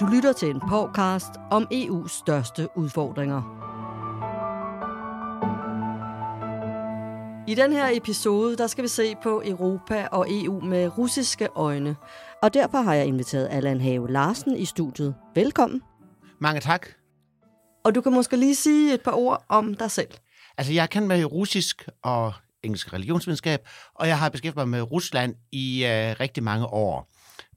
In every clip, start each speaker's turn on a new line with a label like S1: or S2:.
S1: Du lytter til en podcast om EU's største udfordringer. I den her episode, der skal vi se på Europa og EU med russiske øjne. Og derfor har jeg inviteret Allan Have Larsen i studiet. Velkommen.
S2: Mange tak.
S1: Og du kan måske lige sige et par ord om dig selv.
S2: Altså, jeg kan med russisk og engelsk religionsvidenskab, og jeg har beskæftiget mig med Rusland i øh, rigtig mange år.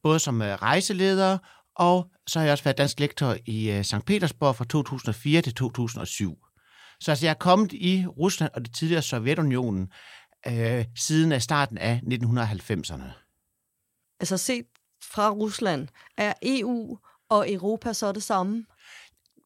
S2: Både som øh, rejseleder, og så har jeg også været dansk lektor i øh, St. Petersborg fra 2004 til 2007. Så altså, jeg er kommet i Rusland og det tidligere Sovjetunionen øh, siden af starten af 1990'erne.
S1: Altså set fra Rusland, er EU og Europa så det samme?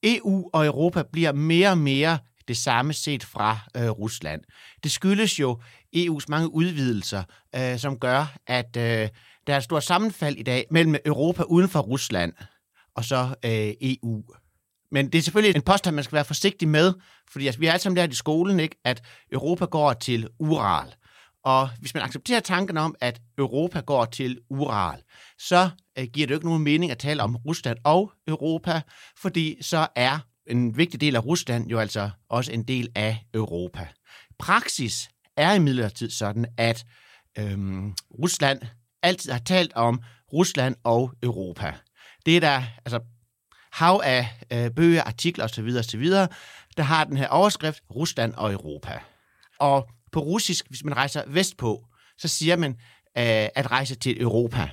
S2: EU og Europa bliver mere og mere det samme set fra øh, Rusland. Det skyldes jo EU's mange udvidelser, øh, som gør, at øh, der er et stort sammenfald i dag mellem Europa uden for Rusland og så øh, EU. Men det er selvfølgelig en påstand, man skal være forsigtig med, fordi altså, vi har alle sammen lært i skolen, ikke, at Europa går til Ural. Og hvis man accepterer tanken om, at Europa går til Ural, så øh, giver det jo ikke nogen mening at tale om Rusland og Europa, fordi så er en vigtig del af Rusland jo altså også en del af Europa. Praksis er imidlertid sådan, at øhm, Rusland altid har talt om Rusland og Europa. Det er der altså hav af øh, bøger, artikler osv. osv., der har den her overskrift Rusland og Europa. Og på russisk, hvis man rejser vestpå, så siger man øh, at rejse til Europa.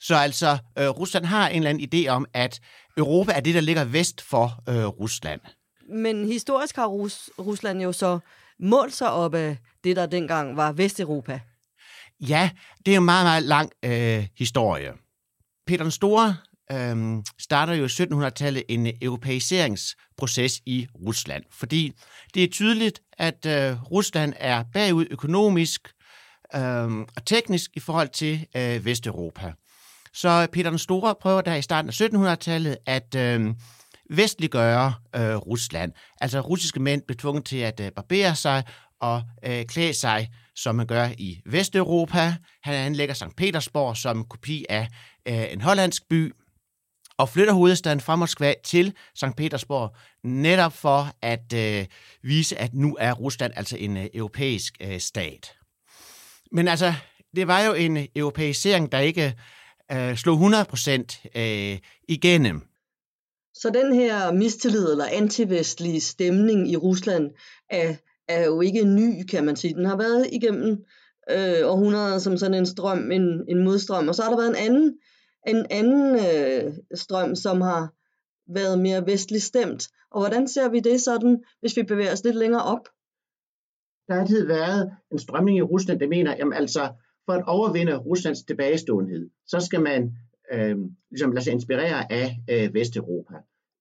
S2: Så altså, øh, Rusland har en eller anden idé om, at Europa er det, der ligger vest for øh, Rusland.
S1: Men historisk har Rus- Rusland jo så målt sig op af det, der dengang var Vesteuropa.
S2: Ja, det er en meget, meget lang øh, historie. Peter den Store øh, starter jo i 1700-tallet en europæiseringsproces i Rusland, fordi det er tydeligt, at øh, Rusland er bagud økonomisk øh, og teknisk i forhold til øh, Vesteuropa. Så Peter den Store prøver der i starten af 1700-tallet at øh, vestliggøre øh, Rusland. Altså russiske mænd blev tvunget til at øh, barbere sig og øh, klæde sig, som man gør i Vesteuropa. Han anlægger St. Petersborg som en kopi af øh, en hollandsk by, og flytter hovedstaden fra Moskva til St. Petersborg, netop for at øh, vise, at nu er Rusland altså en øh, europæisk øh, stat. Men altså, det var jo en europæisering, der ikke øh, slog 100% øh, igennem.
S1: Så den her mistillid eller antivestlige stemning i Rusland er, er jo ikke ny, kan man sige. Den har været igennem øh, århundreder som sådan en strøm, en, en modstrøm. Og så har der været en anden, en anden øh, strøm, som har været mere vestligt stemt. Og hvordan ser vi det sådan, hvis vi bevæger os lidt længere op?
S2: Der har altid været en strømning i Rusland, der mener, jamen altså, for at overvinde Ruslands tilbageståenhed, så skal man øh, ligesom lade sig inspirere af øh, Vesteuropa.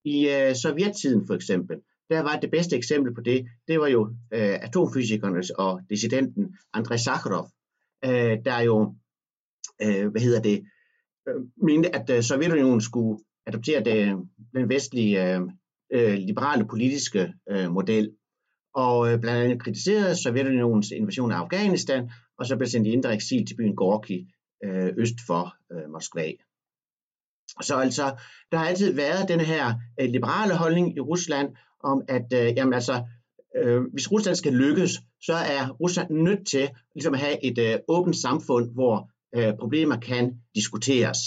S2: I øh, sovjettiden for eksempel, der var det bedste eksempel på det, det var jo øh, atomfysikeren og dissidenten Andrei Sakharov, øh, der jo, øh, hvad hedder det, øh, mente, at øh, Sovjetunionen skulle adoptere det, den vestlige øh, øh, liberale politiske øh, model, og øh, blandt andet kritiserede Sovjetunionens invasion af Afghanistan, og så blev sendt i indre eksil til byen Gorki øh, øst for øh, Moskva. Så altså, der har altid været den her øh, liberale holdning i Rusland om, at øh, jamen altså, øh, hvis Rusland skal lykkes, så er Rusland nødt til ligesom at have et øh, åbent samfund, hvor øh, problemer kan diskuteres.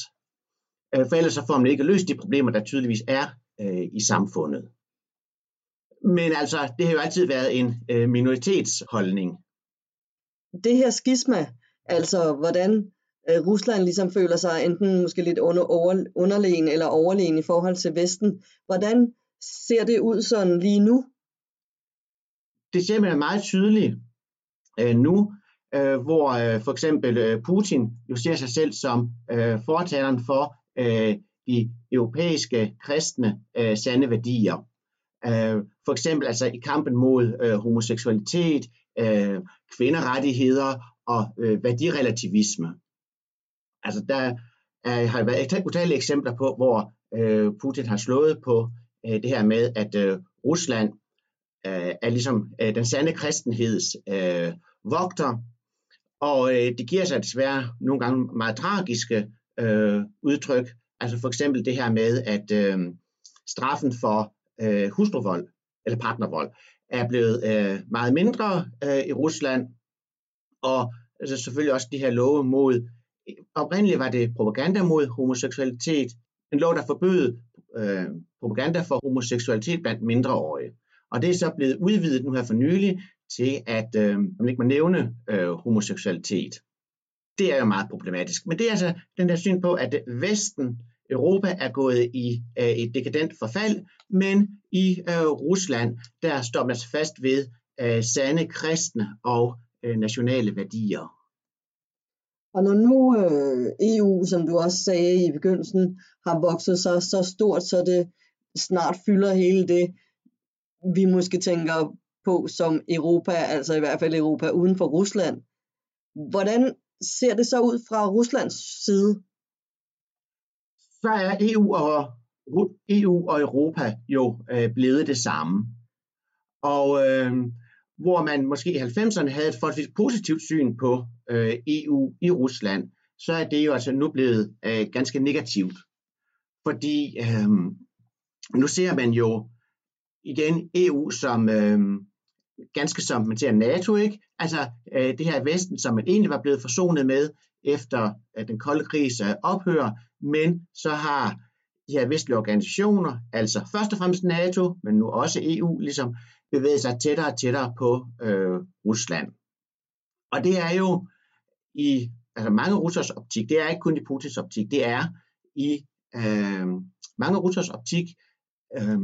S2: Øh, for ellers så får man ikke løst de problemer, der tydeligvis er øh, i samfundet. Men altså, det har jo altid været en øh, minoritetsholdning.
S1: Det her skisma, altså hvordan øh, Rusland ligesom føler sig enten måske lidt under, over, underlegen eller overlegen i forhold til Vesten, hvordan ser det ud sådan lige nu?
S2: Det ser man meget tydeligt øh, nu, øh, hvor øh, for eksempel øh, Putin jo ser sig selv som øh, fortaleren for øh, de europæiske kristne øh, sande værdier. Øh, for eksempel altså i kampen mod øh, homoseksualitet, øh, kvinderettigheder og øh, værdirelativisme. Altså der er, har været utallige eksempler på, hvor øh, Putin har slået på øh, det her med, at øh, Rusland øh, er ligesom øh, den sande kristenheds øh, vogter, og øh, det giver sig desværre nogle gange meget tragiske øh, udtryk. Altså for eksempel det her med, at øh, straffen for øh, hustruvold eller partnervold er blevet øh, meget mindre øh, i Rusland, og altså selvfølgelig også de her love mod, oprindeligt var det propaganda mod homoseksualitet, en lov, der forbød øh, propaganda for homoseksualitet blandt mindreårige. Og det er så blevet udvidet nu her for nylig til, at øh, man ikke må nævne øh, homoseksualitet. Det er jo meget problematisk. Men det er altså den der syn på, at Vesten, Europa er gået i øh, et dekadent forfald, men i øh, Rusland, der står man fast ved øh, sande kristne og øh, nationale værdier.
S1: Og når nu øh, EU, som du også sagde i begyndelsen, har vokset sig så stort, så det snart fylder hele det, vi måske tænker på som Europa, altså i hvert fald Europa uden for Rusland. Hvordan ser det så ud fra Ruslands side?
S2: Så er EU og, EU og Europa jo øh, blevet det samme. Og øh, hvor man måske i 90'erne havde et forholdsvis positivt syn på øh, EU i Rusland, så er det jo altså nu blevet øh, ganske negativt. Fordi øh, nu ser man jo igen EU som øh, ganske som man ser NATO, ikke? Altså øh, det her Vesten, som man egentlig var blevet forsonet med efter at den kolde krig ophører, men så har de her vestlige organisationer, altså først og fremmest NATO, men nu også EU, ligesom bevæget sig tættere og tættere på øh, Rusland. Og det er jo i altså mange russers optik, det er ikke kun i Putins optik, det er i øh, mange russers optik øh,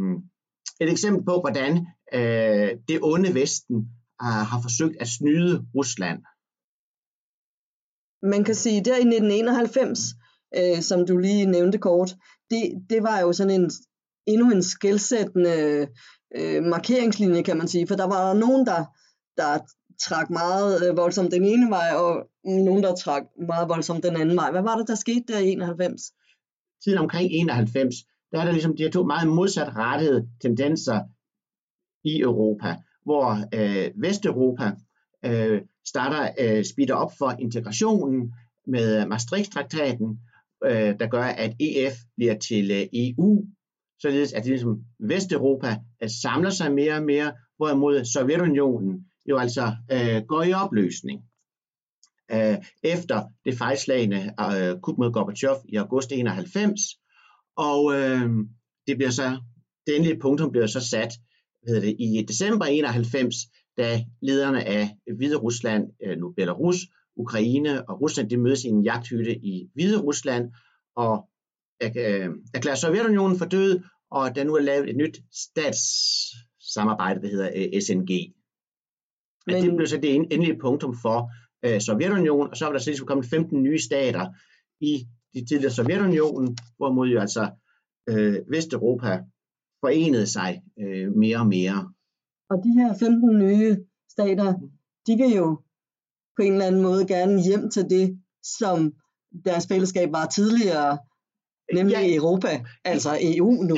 S2: et eksempel på, hvordan øh, det onde Vesten øh, har forsøgt at snyde Rusland.
S1: Man kan sige, der i 1991, øh, som du lige nævnte kort, det, det var jo sådan en endnu en skældsættende øh, markeringslinje, kan man sige, for der var nogen, der, der trak meget øh, voldsomt den ene vej, og nogen, der trak meget voldsomt den anden vej. Hvad var det, der skete der i 91?
S2: Tiden omkring 91, der er der ligesom de her to meget modsatrettede tendenser i Europa, hvor øh, Vesteuropa øh, starter øh, speeder op for integrationen med Maastricht-traktaten, øh, der gør, at EF bliver til øh, EU, således at det ligesom Vesteuropa øh, samler sig mere og mere, hvorimod Sovjetunionen jo altså øh, går i opløsning. Øh, efter det fejlslagende øh, kup mod Gorbachev i august 91, og øh, det bliver så, det endelige punktum bliver så sat hvad det, i december 91, da lederne af Hvide Rusland, øh, nu Belarus, Ukraine og Rusland, de mødes i en jagthytte i Hvide Rusland, og øh, erklærer Sovjetunionen for død, og der nu er lavet et nyt statssamarbejde, der hedder øh, SNG. Men... Det blev så det endelige punktum for øh, Sovjetunionen, og så var der ligesom kommet 15 nye stater i de tidligere Sovjetunionen, hvorimod jo altså øh, Vesteuropa forenede sig øh, mere og mere.
S1: Og de her 15 nye stater, de vil jo på en eller anden måde gerne hjem til det, som deres fællesskab var tidligere, nemlig ja, Europa, altså EU nu.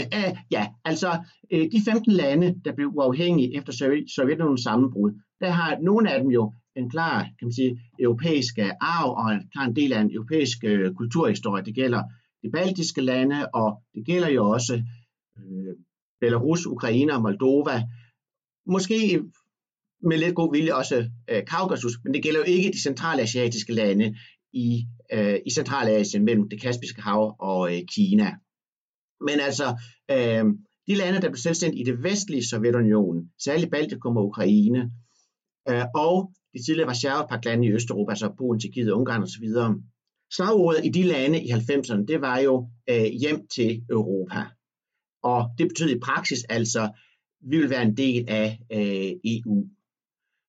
S2: Ja, altså øh, de 15 lande, der blev uafhængige efter Sovjetunionens sammenbrud, der har nogle af dem jo en klar kan man sige, europæisk arv og en klar en del af en europæisk øh, kulturhistorie. Det gælder de baltiske lande, og det gælder jo også øh, Belarus, Ukraine og Moldova. Måske med lidt god vilje også øh, Kaukasus, men det gælder jo ikke de centralasiatiske lande i, øh, i Centralasien mellem det Kaspiske Hav og øh, Kina. Men altså, øh, de lande, der blev selvstændige i det vestlige Sovjetunionen, særligt Baltikum og Ukraine, øh, og de tidligere Varsjava-lande i Østeuropa, altså Polen, Tjekkiet, Ungarn osv., slagordet i de lande i 90'erne, det var jo øh, hjem til Europa. Og det betød i praksis altså, vi vil være en del af øh, EU.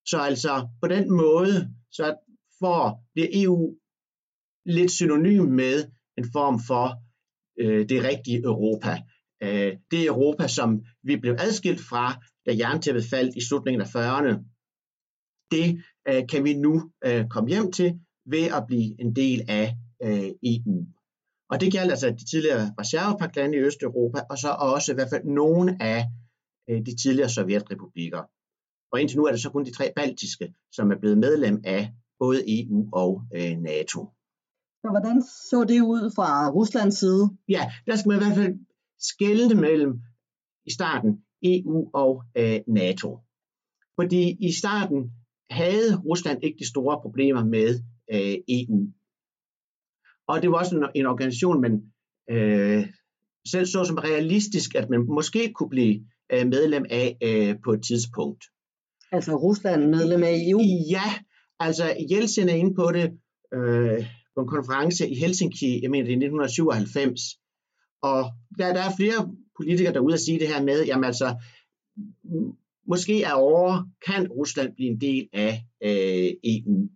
S2: Så altså på den måde, så får bliver EU lidt synonym med en form for øh, det rigtige Europa. Øh, det Europa, som vi blev adskilt fra, da jerntæppet faldt i slutningen af 40'erne, det øh, kan vi nu øh, komme hjem til ved at blive en del af øh, EU. Og det gælder altså de tidligere Varsjava-lande i Østeuropa, og så også i hvert fald nogle af øh, de tidligere sovjetrepublikker. Og indtil nu er det så kun de tre baltiske, som er blevet medlem af både EU og øh, NATO.
S1: Så hvordan så det ud fra Ruslands side?
S2: Ja, der skal man i hvert fald skelne mellem i starten EU og øh, NATO. Fordi i starten havde Rusland ikke de store problemer med øh, EU. Og det var også en, en organisation, man øh, selv så som realistisk, at man måske kunne blive øh, medlem af øh, på et tidspunkt.
S1: Altså Rusland medlem af EU?
S2: Ja, altså Jeltsin er inde på det øh, på en konference i Helsinki, jeg mener det er 1997. Og der, der er flere politikere, der er ude at sige det her med, jamen altså, måske er over, kan Rusland blive en del af øh, EU.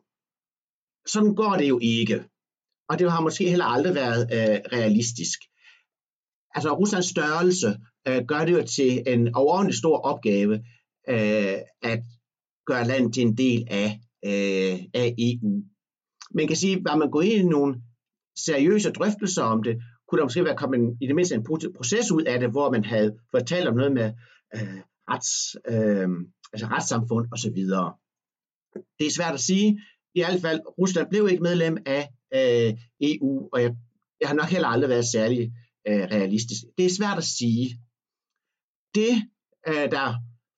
S2: Sådan går det jo ikke. Og det har måske heller aldrig været øh, realistisk. Altså Ruslands størrelse øh, gør det jo til en overordentlig stor opgave øh, at gøre landet til en del af, øh, af EU. Man kan sige, var man gået ind i nogle seriøse drøftelser om det, kunne der måske være kommet en, i det mindste en proces ud af det, hvor man havde fortalt om noget med øh, rets, øh, altså retssamfund osv. Det er svært at sige. I hvert fald, Rusland blev ikke medlem af øh, EU, og jeg, jeg har nok heller aldrig været særlig øh, realistisk. Det er svært at sige. Det, øh, der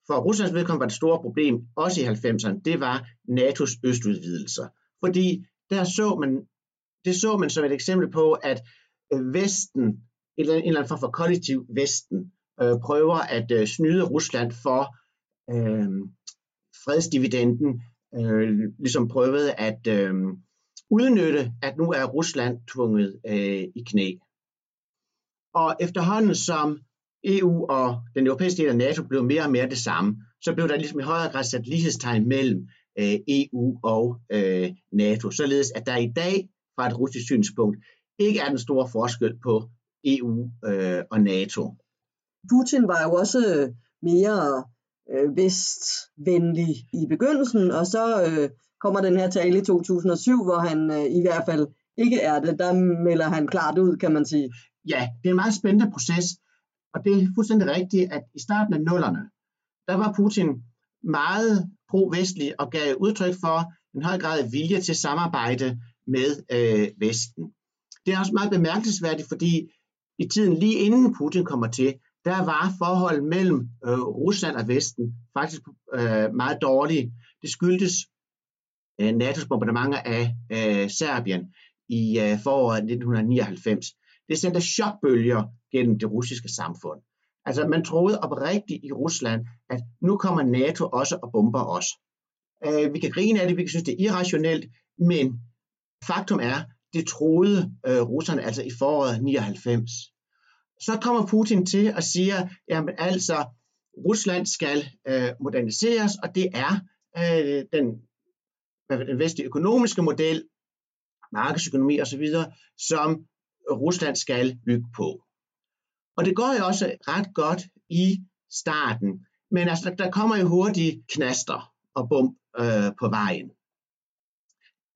S2: for Ruslands vedkommende var det store problem, også i 90'erne, det var NATO's østudvidelser. Fordi der så man, det så man som et eksempel på, at øh, Vesten, en eller anden, en eller anden form for kollektiv Vesten, øh, prøver at øh, snyde Rusland for øh, fredsdividenden, øh, ligesom prøvede at øh, udnytte, at nu er Rusland tvunget øh, i knæ. Og efterhånden som EU og den europæiske del af NATO blev mere og mere det samme, så blev der ligesom i højere grad sat lighedstegn mellem øh, EU og øh, NATO, således at der i dag fra et russisk synspunkt ikke er den store forskel på EU øh, og NATO.
S1: Putin var jo også mere øh, vestvenlig i begyndelsen, og så øh, kommer den her tale i 2007, hvor han øh, i hvert fald ikke er det. Der melder han klart ud, kan man sige.
S2: Ja, det er en meget spændende proces, og det er fuldstændig rigtigt, at i starten af nullerne, der var Putin meget pro-vestlig og gav udtryk for en høj grad af vilje til samarbejde med øh, Vesten. Det er også meget bemærkelsesværdigt, fordi i tiden lige inden Putin kommer til, der var forholdet mellem øh, Rusland og Vesten faktisk øh, meget dårlige. Det skyldtes øh, NATO's bombardementer af øh, Serbien i øh, foråret 1999. Det sendte chokbølger gennem det russiske samfund. Altså man troede oprigtigt i Rusland, at nu kommer NATO også og bomber os. Øh, vi kan grine af det, vi kan synes, det er irrationelt, men faktum er, det troede øh, russerne altså i foråret 99. Så kommer Putin til at sige, at altså Rusland skal øh, moderniseres, og det er øh, den, den vestlige økonomiske model, markedsøkonomi osv., som Rusland skal bygge på. Og det går jo også ret godt i starten, men altså, der kommer jo hurtigt knaster og bump øh, på vejen.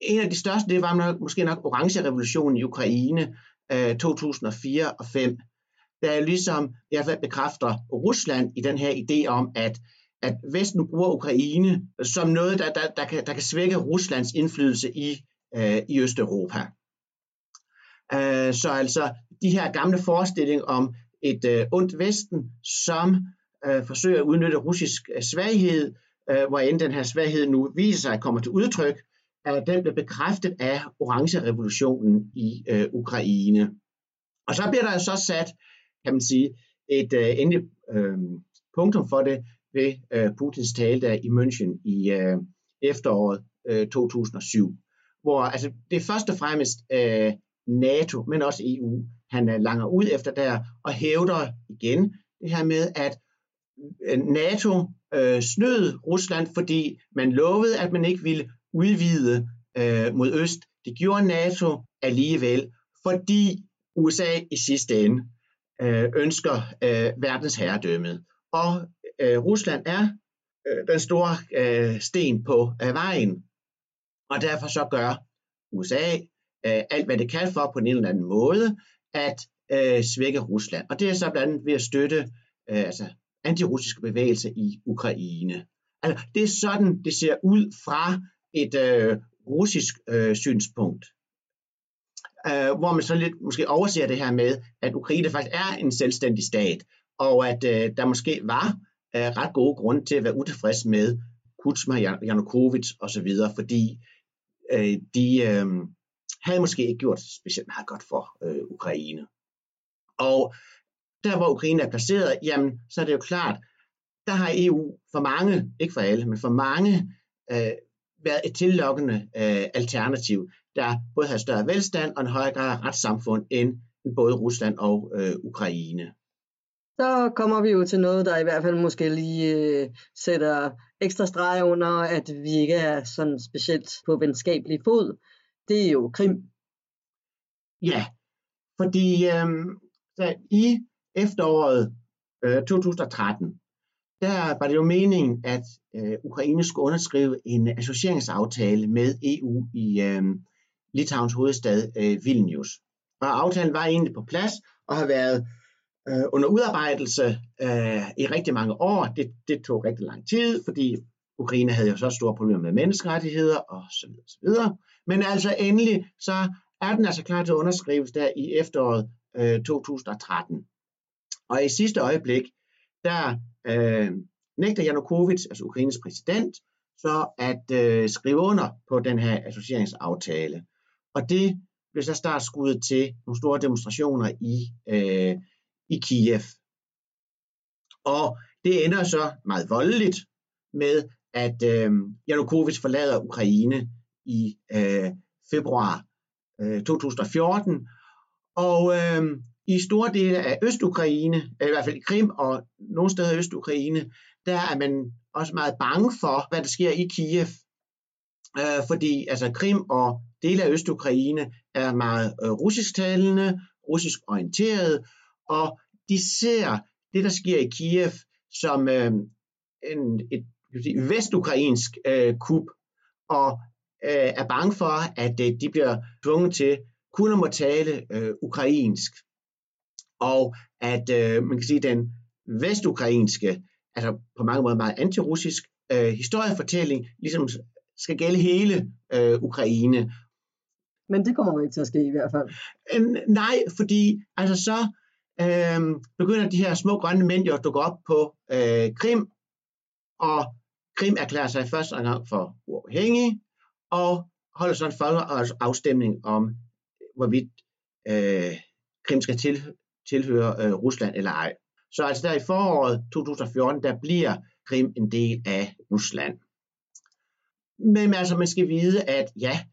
S2: En af de største, det var nok, måske nok orange revolutionen i Ukraine øh, 2004 og 5, der ligesom i hvert fald bekræfter Rusland i den her idé om, at, at Vesten bruger Ukraine som noget, der, der, der, kan, der kan svække Ruslands indflydelse i, øh, i Østeuropa. Øh, så altså de her gamle forestillinger om et øh, ondt Vesten, som øh, forsøger at udnytte russisk øh, svaghed, øh, hvor end den her svaghed nu viser sig at komme til udtryk, at den blev bekræftet af orange-revolutionen i øh, Ukraine. Og så bliver der så sat, kan man sige, et øh, endeligt øh, punktum for det ved øh, Putins tale der i München i øh, efteråret øh, 2007, hvor altså, det er først og fremmest øh, NATO, men også EU, han øh, langer ud efter der, og hævder igen det her med, at øh, NATO øh, snød Rusland, fordi man lovede, at man ikke ville udvide øh, mod øst. Det gjorde NATO alligevel, fordi USA i sidste ende øh, ønsker øh, verdens herredømme. Og øh, Rusland er øh, den store øh, sten på øh, vejen. Og derfor så gør USA øh, alt, hvad det kan for på en eller anden måde, at øh, svække Rusland. Og det er så blandt andet ved at støtte øh, altså, antirussiske bevægelser i Ukraine. Altså, det er sådan, det ser ud fra et øh, russisk øh, synspunkt. øh, hvor man så lidt måske overser det her med, at Ukraine faktisk er en selvstændig stat, og at øh, der måske var øh, ret gode grunde til at være utilfreds med Kutsma, Janukovic osv., fordi øh, de øh, havde måske ikke gjort specielt meget godt for øh, Ukraine. Og der hvor Ukraine er placeret, jamen så er det jo klart, der har EU for mange, ikke for alle, men for mange, øh, været et tillokkende øh, alternativ, der både har større velstand og en højere grad af retssamfund end både Rusland og øh, Ukraine.
S1: Så kommer vi jo til noget, der i hvert fald måske lige øh, sætter ekstra streg under, at vi ikke er sådan specielt på venskabelig fod. Det er jo Krim.
S2: Ja, fordi øh, i efteråret øh, 2013, der var det jo meningen, at øh, Ukraine skulle underskrive en associeringsaftale med EU i øh, Litauens hovedstad øh, Vilnius. Og aftalen var egentlig på plads og har været øh, under udarbejdelse øh, i rigtig mange år. Det, det tog rigtig lang tid, fordi Ukraine havde jo så store problemer med menneskerettigheder og så videre, så videre. Men altså endelig, så er den altså klar til underskrivelse underskrives der i efteråret øh, 2013. Og i sidste øjeblik, der øh, nægter Janukovic, altså Ukraines præsident, så at øh, skrive under på den her associeringsaftale. Og det blev så startskuddet til nogle store demonstrationer i, øh, i Kiev. Og det ender så meget voldeligt med, at øh, Janukovic forlader Ukraine i øh, februar øh, 2014. Og øh, i store dele af Østukraine, øh, i hvert fald i Krim og nogle steder i Østukraine, der er man også meget bange for, hvad der sker i Kiev. Øh, fordi altså Krim og dele af Østukraine er meget øh, russisktalende, russisk orienteret, og de ser det, der sker i Kiev, som øh, en, et sige, vestukrainsk øh, kup, og øh, er bange for, at øh, de bliver tvunget til kun at må tale øh, ukrainsk. Og at øh, man kan sige, den vestukrainske, altså på mange måder meget antirussisk øh, historiefortælling, ligesom skal gælde hele øh, Ukraine.
S1: Men det kommer jo ikke til at ske i hvert fald.
S2: Øh, nej, fordi altså så øh, begynder de her små grønne mænd jo at dukke op på øh, Krim, og Krim erklærer sig første gang for uafhængig, og holder så en folkeafstemning om, hvorvidt øh, Krim skal til, tilhøre øh, Rusland eller ej. Så altså der i foråret 2014, der bliver Krim en del af Rusland. Men altså man skal vide, at ja,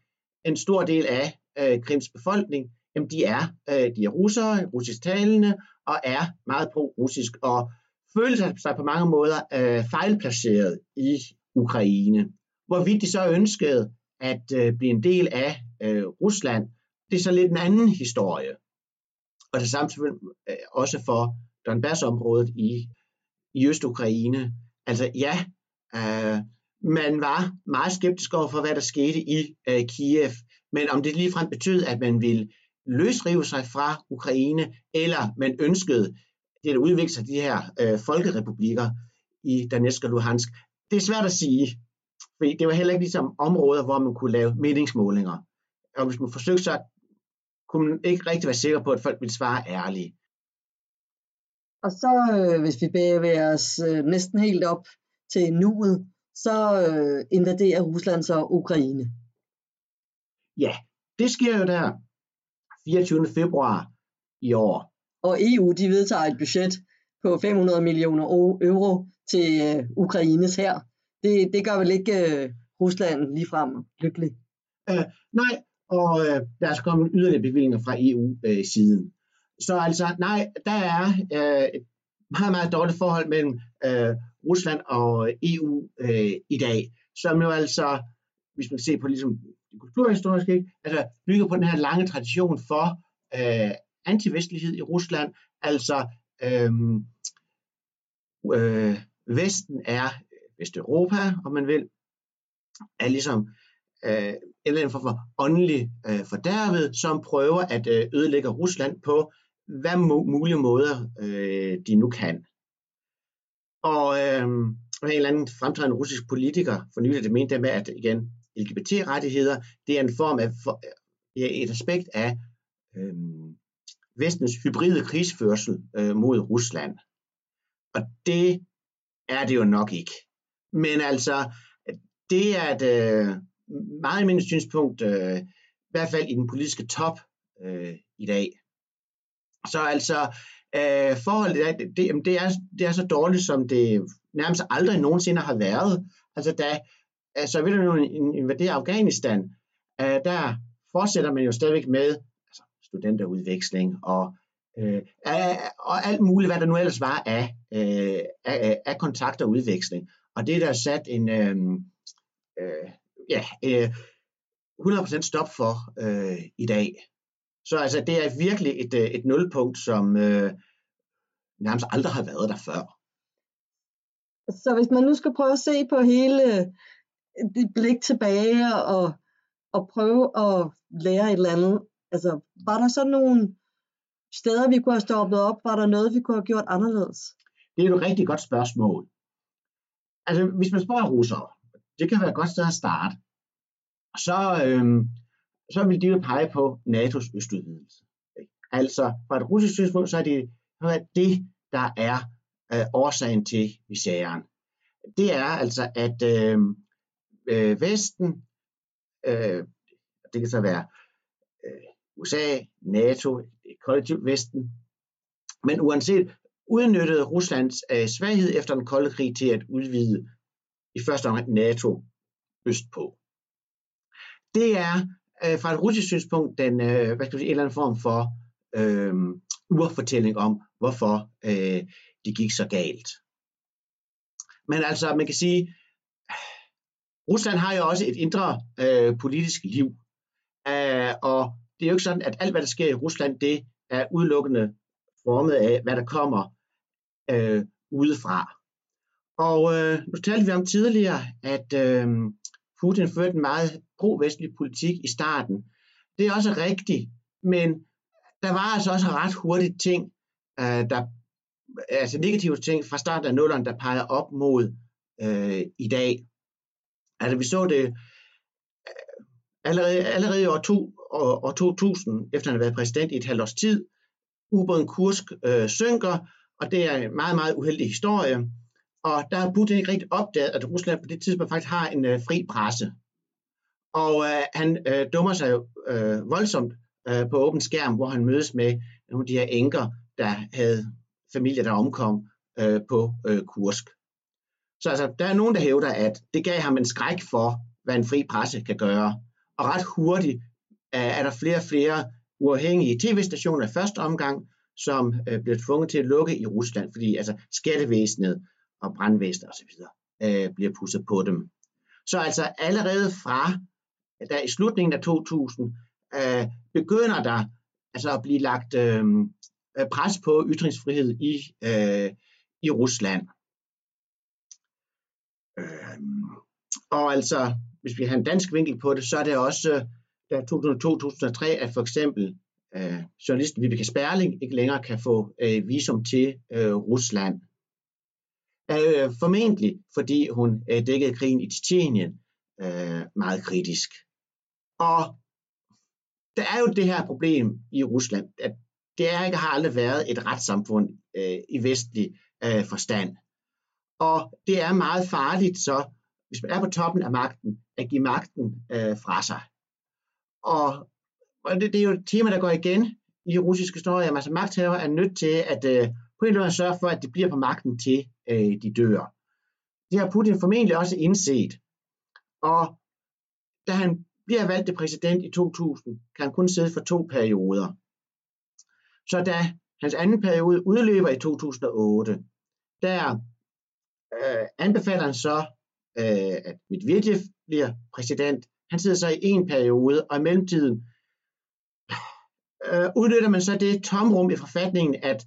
S2: en stor del af øh, Krims befolkning, jamen de er, øh, de er russere, russisk talende, og er meget pro-russisk, og føler sig på mange måder øh, fejlplaceret i Ukraine. Hvorvidt de så ønskede at øh, blive en del af øh, Rusland, det er så lidt en anden historie. Og det samme øh, også for Donbass-området i, i Øst-Ukraine. Altså ja, øh, man var meget skeptisk over for, hvad der skete i øh, Kiev, men om det ligefrem betød, at man ville løsrive sig fra Ukraine, eller man ønskede det at udvikle sig de her øh, folkerepublikker i Donetsk og Luhansk, det er svært at sige, fordi det var heller ikke ligesom områder, hvor man kunne lave meningsmålinger. Og hvis man forsøgte, så kunne man ikke rigtig være sikker på, at folk ville svare ærligt.
S1: Og så, øh, hvis vi bevæger os øh, næsten helt op til nuet, så øh, invaderer Rusland så Ukraine.
S2: Ja, det sker jo der 24. februar i år.
S1: Og EU de vedtager et budget på 500 millioner euro til øh, Ukraines her. Det, det gør vel ikke øh, Rusland ligefrem lykkelig?
S2: Øh, nej, og øh, der er så kommet yderligere bevillinger fra EU øh, siden. Så altså, nej, der er øh, et meget, meget dårligt forhold mellem øh, Rusland og EU øh, i dag, som jo altså, hvis man ser på ligesom det kulturhistoriske, ikke? altså bygger på den her lange tradition for øh, antivestlighed i Rusland, altså øh, øh, Vesten er Vesteuropa, om man vil, er ligesom øh, en eller anden form for åndelig øh, fordærvet, som prøver at øh, ødelægge Rusland på hvad mulige måder øh, de nu kan. Og øh, en eller anden fremtrædende russisk politiker for nylig, det mente med, at igen, LGBT-rettigheder, det er en form af, for, ja, et aspekt af øh, vestens hybride krigsførsel øh, mod Rusland. Og det er det jo nok ikke. Men altså, det er et øh, meget almindeligt synspunkt, øh, i hvert fald i den politiske top øh, i dag. Så altså, øh, forholdet det, det, det, er, det er så dårligt, som det nærmest aldrig nogensinde har været. Altså, da altså, ved du, nu, invaderer Afghanistan, øh, der fortsætter man jo stadigvæk med altså, studenterudveksling og, øh, og alt muligt, hvad der nu ellers var af, øh, af, af kontakt og udveksling. Og det er der sat en øh, øh, ja, øh, 100% stop for øh, i dag. Så altså, det er virkelig et, øh, et nulpunkt, som øh, nærmest aldrig har været der før.
S1: Så hvis man nu skal prøve at se på hele det blik tilbage og, og prøve at lære et eller andet, altså var der så nogle steder, vi kunne have stoppet op? Var der noget, vi kunne have gjort anderledes?
S2: Det er et rigtig godt spørgsmål. Altså, hvis man spørger russere, det kan være et godt sted at starte, så, øhm, så vil de jo pege på NATO's østudvidelse. Altså, fra et russisk synspunkt, så er det det, der er øh, årsagen til misæren. Det er altså, at øh, øh, Vesten, øh, det kan så være øh, USA, NATO, kollektivt Vesten, men uanset udnyttede Ruslands øh, svaghed efter den kolde krig til at udvide i første omgang NATO østpå. Det er øh, fra et russisk synspunkt den, øh, hvad skal sige, en eller anden form for øh, urfortælling om, hvorfor øh, det gik så galt. Men altså, man kan sige, Rusland har jo også et indre øh, politisk liv. Øh, og det er jo ikke sådan, at alt, hvad der sker i Rusland, det er udelukkende formet af, hvad der kommer øh, udefra. Og øh, nu talte vi om tidligere, at øh, Putin førte en meget pro-vestlig politik i starten. Det er også rigtigt, men der var altså også ret hurtigt ting, øh, der, altså negative ting fra starten af nullerne, der pegede op mod øh, i dag. Altså vi så det øh, allerede, allerede i år, to, år, år 2000, efter han havde været præsident i et halvt års tid. Ubåden Kursk øh, synker, og det er en meget, meget uheldig historie. Og der har Putin ikke rigtig opdaget, at Rusland på det tidspunkt faktisk har en øh, fri presse. Og øh, han øh, dummer sig jo øh, voldsomt øh, på åben skærm, hvor han mødes med nogle af de her enker, der havde familier, der omkom øh, på øh, Kursk. Så altså, der er nogen, der hævder, at det gav ham en skræk for, hvad en fri presse kan gøre. Og ret hurtigt øh, er der flere og flere uafhængige tv-stationer i første omgang, som øh, bliver tvunget til at lukke i Rusland, fordi altså skattevæsenet og brandvæsenet osv. Øh, bliver pusset på dem. Så altså allerede fra der i slutningen af 2000 øh, begynder der altså at blive lagt øh, øh pres på ytringsfrihed i, øh, i Rusland. Øh, og altså, hvis vi har en dansk vinkel på det, så er det også øh, der 2002-2003, at for eksempel øh, journalisten Vibeke Sperling ikke længere kan få øh, visum til øh, Rusland. Øh, formentlig fordi hun øh, dækkede krigen i Tjetjenien øh, meget kritisk. Og der er jo det her problem i Rusland, at det er ikke har aldrig været et retssamfund øh, i vestlig øh, forstand. Og det er meget farligt så, hvis man er på toppen af magten, at give magten øh, fra sig. Og, og det, det er jo et tema, der går igen i russisk historie. Altså magthaver er nødt til at øh, på en eller anden sørge for, at de bliver på magten til øh, de dør. Det har Putin formentlig også indset. Og da han bliver valgt til præsident i 2000, kan han kun sidde for to perioder. Så da hans anden periode udløber i 2008, der øh, anbefaler han så, øh, at Medvedev bliver præsident. Han sidder så i en periode, og i mellemtiden øh, udnytter man så det tomrum i forfatningen, at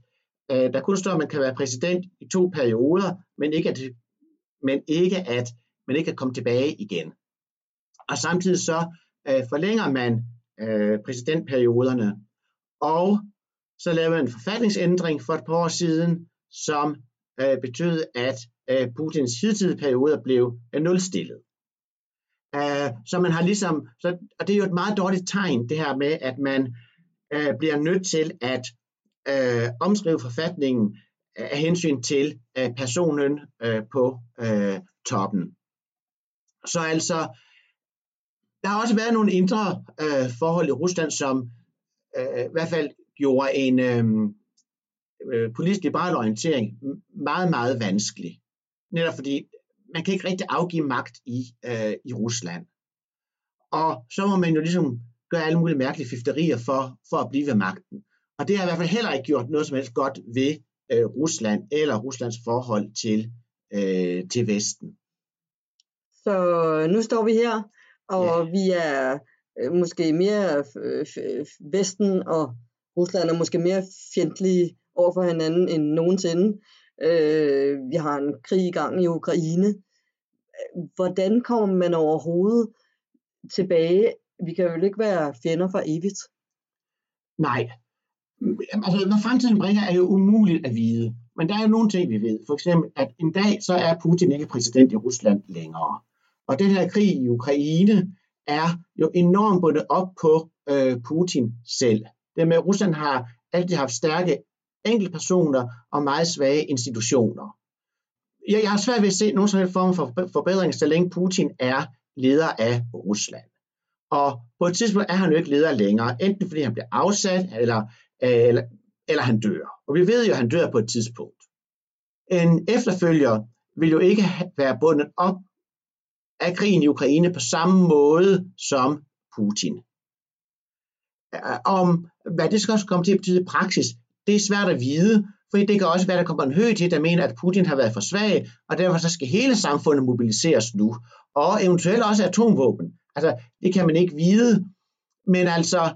S2: øh, der kun står, at man kan være præsident i to perioder, men ikke at, men ikke at man ikke kan komme tilbage igen. Og samtidig så øh, forlænger man øh, præsidentperioderne, og så lavede man en forfatningsændring for et par år siden, som øh, betød, at øh, Putins hidtidige perioder blev øh, nulstillet. Uh, så man har ligesom, så, og det er jo et meget dårligt tegn, det her med, at man øh, bliver nødt til at øh, omskrive forfatningen af hensyn til øh, personen øh, på øh, toppen. Så altså, der har også været nogle indre øh, forhold i Rusland, som øh, i hvert fald gjorde en øh, øh politisk liberal orientering meget, meget vanskelig. Netop fordi man kan ikke rigtig afgive magt i, øh, i Rusland. Og så må man jo ligesom gøre alle mulige mærkelige fifterier for, for at blive ved magten. Og det har i hvert fald heller ikke gjort noget som helst godt ved øh, Rusland eller Ruslands forhold til, øh, til Vesten.
S1: Så nu står vi her, og ja. vi er øh, måske mere øh, Vesten og Rusland er måske mere fjendtlige over for hinanden end nogensinde. Øh, vi har en krig i gang i Ukraine. Hvordan kommer man overhovedet tilbage? Vi kan jo ikke være fjender for evigt.
S2: Nej. Altså, hvad fremtiden bringer, er jo umuligt at vide. Men der er jo nogle ting, vi ved. For eksempel, at en dag, så er Putin ikke præsident i Rusland længere. Og den her krig i Ukraine er jo enormt bundet op på øh, Putin selv. Det med, at Rusland har altid haft stærke enkeltpersoner og meget svage institutioner. Jeg, jeg har svært ved at se nogen som helst form for forbedring, så længe Putin er leder af Rusland. Og på et tidspunkt er han jo ikke leder længere, enten fordi han bliver afsat, eller, eller, eller han dør. Og vi ved jo, at han dør på et tidspunkt. En efterfølger vil jo ikke være bundet op af krigen i Ukraine på samme måde som Putin. Om hvad det skal også komme til at betyde i praksis, det er svært at vide, for det kan også være, at der kommer en høj til, der mener, at Putin har været for svag, og derfor så skal hele samfundet mobiliseres nu, og eventuelt også atomvåben. Altså, det kan man ikke vide, men altså,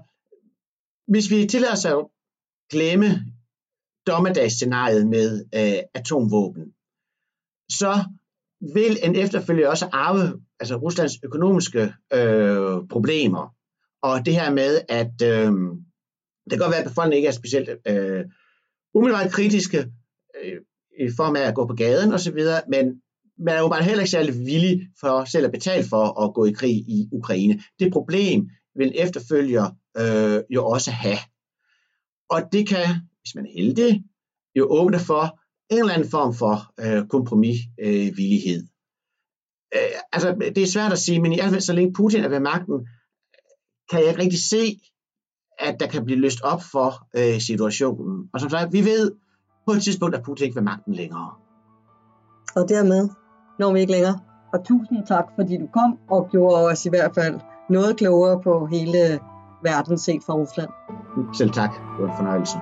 S2: hvis vi tillader os at glemme dommedagsscenariet med øh, atomvåben, så vil en efterfølger også arve altså Ruslands økonomiske øh, problemer. Og det her med, at øh, det kan godt være, at befolkningen ikke er specielt øh, umiddelbart kritiske øh, i form af at gå på gaden osv., men man er jo bare heller ikke særlig villig for selv at betale for at gå i krig i Ukraine. Det problem vil efterfølger øh, jo også have. Og det kan, hvis man er heldig, jo åbne for en eller anden form for øh, kompromisvillighed. Øh, øh, altså, det er svært at sige, men i hvert fald så længe Putin er ved magten, kan jeg ikke rigtig se, at der kan blive løst op for øh, situationen. Og som sagt, vi ved på et tidspunkt, at Putin ikke ved magten længere.
S1: Og dermed når vi ikke længere. Og tusind tak, fordi du kom og gjorde os i hvert fald noget klogere på hele verden set fra Rusland.
S2: Selv tak. Det var en fornøjelse.